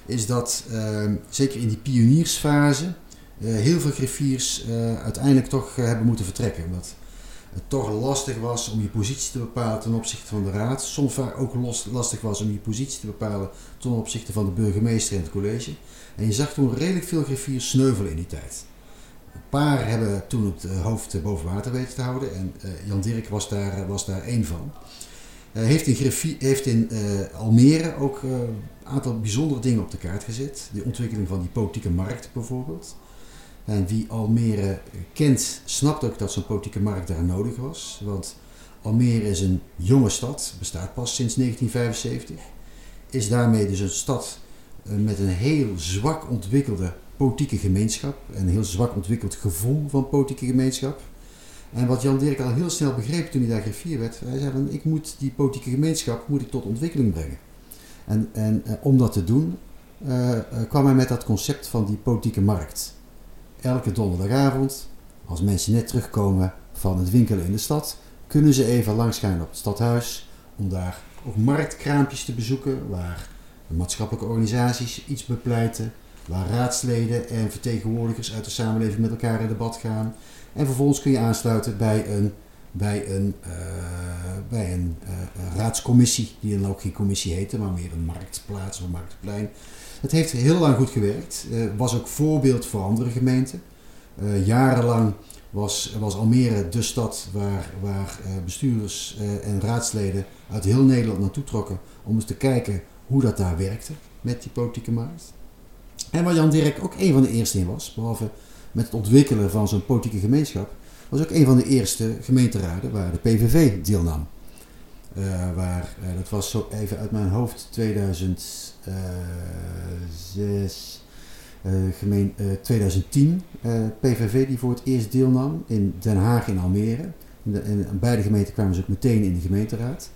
is dat eh, zeker in die pioniersfase eh, heel veel griffiers eh, uiteindelijk toch hebben moeten vertrekken. Omdat het toch lastig was om je positie te bepalen ten opzichte van de raad. Soms ook lastig was om je positie te bepalen ten opzichte van de burgemeester en het college. En je zag toen redelijk veel griffiers sneuvelen in die tijd. Paar hebben toen het eh, hoofd eh, boven water weten te houden en eh, Jan Dirk was daar, was daar één van. Heeft in, heeft in eh, Almere ook eh, een aantal bijzondere dingen op de kaart gezet. De ontwikkeling van die politieke markt bijvoorbeeld. En wie Almere kent, snapt ook dat zo'n politieke markt daar nodig was. Want Almere is een jonge stad, bestaat pas sinds 1975. Is daarmee dus een stad eh, met een heel zwak ontwikkelde politieke gemeenschap. En een heel zwak ontwikkeld gevoel van politieke gemeenschap. En wat Jan Dirk al heel snel begreep toen hij daar griffier werd, hij zei van ik moet die politieke gemeenschap moet ik tot ontwikkeling brengen. En, en eh, om dat te doen eh, eh, kwam hij met dat concept van die politieke markt. Elke donderdagavond, als mensen net terugkomen van het winkelen in de stad, kunnen ze even langsgaan op het stadhuis om daar ook marktkraampjes te bezoeken waar maatschappelijke organisaties iets bepleiten, waar raadsleden en vertegenwoordigers uit de samenleving met elkaar in debat gaan. En vervolgens kun je aansluiten bij een, bij een, eh, bij een eh, een raadscommissie, die dan ook commissie heette, maar meer een marktplaats of een marktplein. Het heeft heel lang goed gewerkt, eh, was ook voorbeeld voor andere gemeenten. Jarenlang was, was Almere de stad waar, waar bestuurders en raadsleden uit heel Nederland naartoe trokken om eens te kijken hoe dat daar werkte met die politieke markt. En waar Jan Dirk ook een van de eerste in was, behalve met het ontwikkelen van zo'n politieke gemeenschap, was ook een van de eerste gemeenteraden waar de PVV deelnam. Eh, waar, eh, dat was zo even uit mijn hoofd 2006, eh, gemeen, eh, 2010, eh, PVV die voor het eerst deelnam in Den Haag Almere. In en beide gemeenten kwamen ze ook meteen in de gemeenteraad.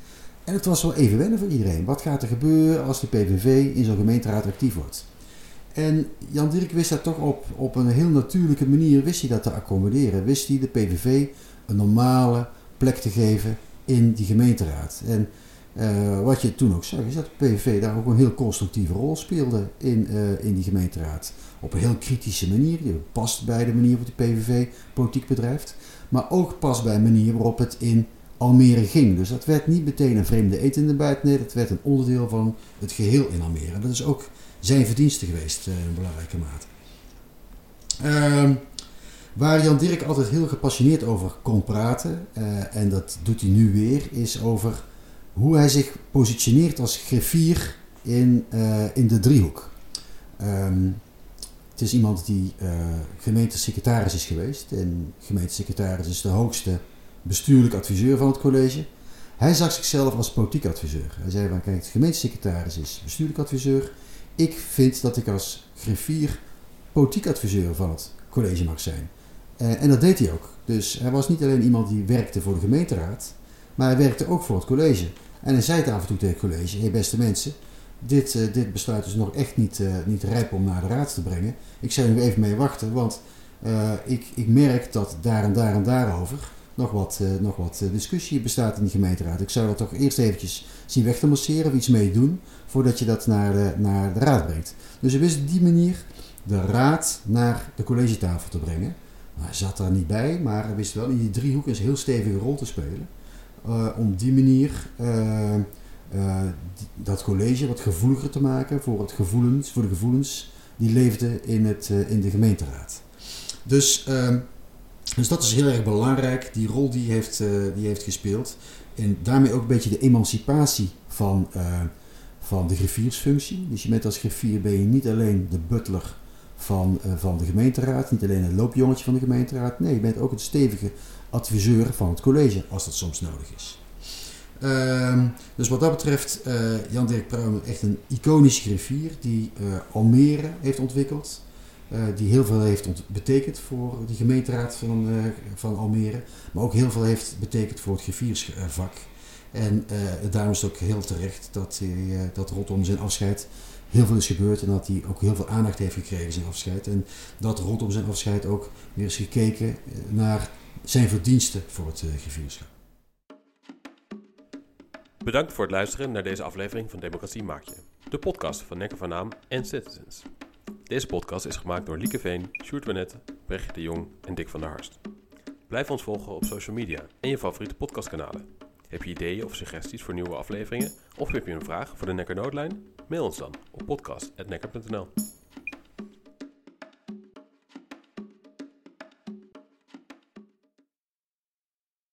En het was wel even wennen voor iedereen. Wat gaat er gebeuren als de PVV in zo'n gemeenteraad actief wordt? En Jan Dirk wist dat toch op, op een heel natuurlijke manier, wist hij dat te accommoderen. Wist hij de PVV een normale plek te geven in die gemeenteraad. En eh, wat je toen ook zag, is dat de PVV daar ook een heel constructieve rol speelde in, eh, in die gemeenteraad. Op een heel kritische manier, die past bij de manier waarop de PVV politiek bedrijft. Maar ook past bij de manier waarop het in Almere ging. Dus dat werd niet meteen een vreemde eten in de buit. Nee, dat werd een onderdeel van het geheel in Almere. Dat is ook zijn verdienste geweest eh, in belangrijke mate. Ehm, waar Jan Dirk altijd heel gepassioneerd over kon praten, eh, en dat doet hij nu weer, is over hoe hij zich positioneert als griffier in, eh, in de driehoek. Ehm, het is iemand die eh, gemeentesecretaris is geweest. En gemeentesecretaris is de hoogste bestuurlijk adviseur van het college. Hij zag zichzelf als politiek adviseur. Hij zei van kijk, gemeentesecretaris is bestuurlijk adviseur. Ik vind dat ik als griffier politiek adviseur van het college mag zijn. Eh, en dat deed hij ook. Dus hij was niet alleen iemand die werkte voor de gemeenteraad, maar hij werkte ook voor het college. En hij zei het af en toe tegen het college: hé beste mensen, dit, eh, dit besluit is nog echt niet, eh, niet rijp om naar de raad te brengen. Ik zou nu even mee wachten, want ik, ik merk dat daar en daar en daarover nog wat, nog wat discussie bestaat in de gemeenteraad. Ik zou dat toch eerst eventjes zien weg te masseren of iets mee doen voordat je dat naar de, naar de raad brengt. Dus hij wist op die manier de raad naar de collegetafel te brengen. Hij zat daar niet bij, maar hij wist wel in die driehoek een heel stevige rol te spelen. Uh, om die manier uh, uh, dat college wat gevoeliger te maken voor, het gevoelens, voor de gevoelens die leefden in, het, in de gemeenteraad. Dus, ehm, dus dat is heel erg belangrijk, die rol die heeft, die heeft gespeeld. En daarmee ook een beetje de emancipatie van, van de griffiersfunctie. Dus je bent als griffier ben je niet alleen de butler van, uh, van de gemeenteraad. Niet alleen een loopjongetje van de gemeenteraad. Nee, je bent ook het stevige adviseur van het college, als dat soms nodig is. Uh, dus wat dat betreft, uh, Jan Dirk Pruimen echt een iconische griffier die Almere heeft ontwikkeld. Die heel veel heeft betekend voor de gemeenteraad van, van Almere. Maar ook heel veel heeft betekend voor het griffiersvak. En daarom is het ook heel terecht dat, hij, dat rondom zijn afscheid heel veel is gebeurd en dat hij ook heel veel aandacht heeft gekregen zijn afscheid. En dat rondom zijn afscheid ook weer is gekeken naar zijn verdiensten voor het grifierschap. Bedankt voor het luisteren naar deze aflevering van Democratie Maak Je, de podcast van Nekker van Naam en Citizens. Deze podcast is gemaakt door Lieke Veen, Sjoerd Wanet, Brecht de Jong en Dick van der Harst. Blijf ons volgen op social media en je favoriete podcastkanalen. Heb je ideeën of suggesties voor nieuwe afleveringen? Of heb je een vraag voor de Nekker Noodlijn? Mail ons dan op podcast.nekker.nl.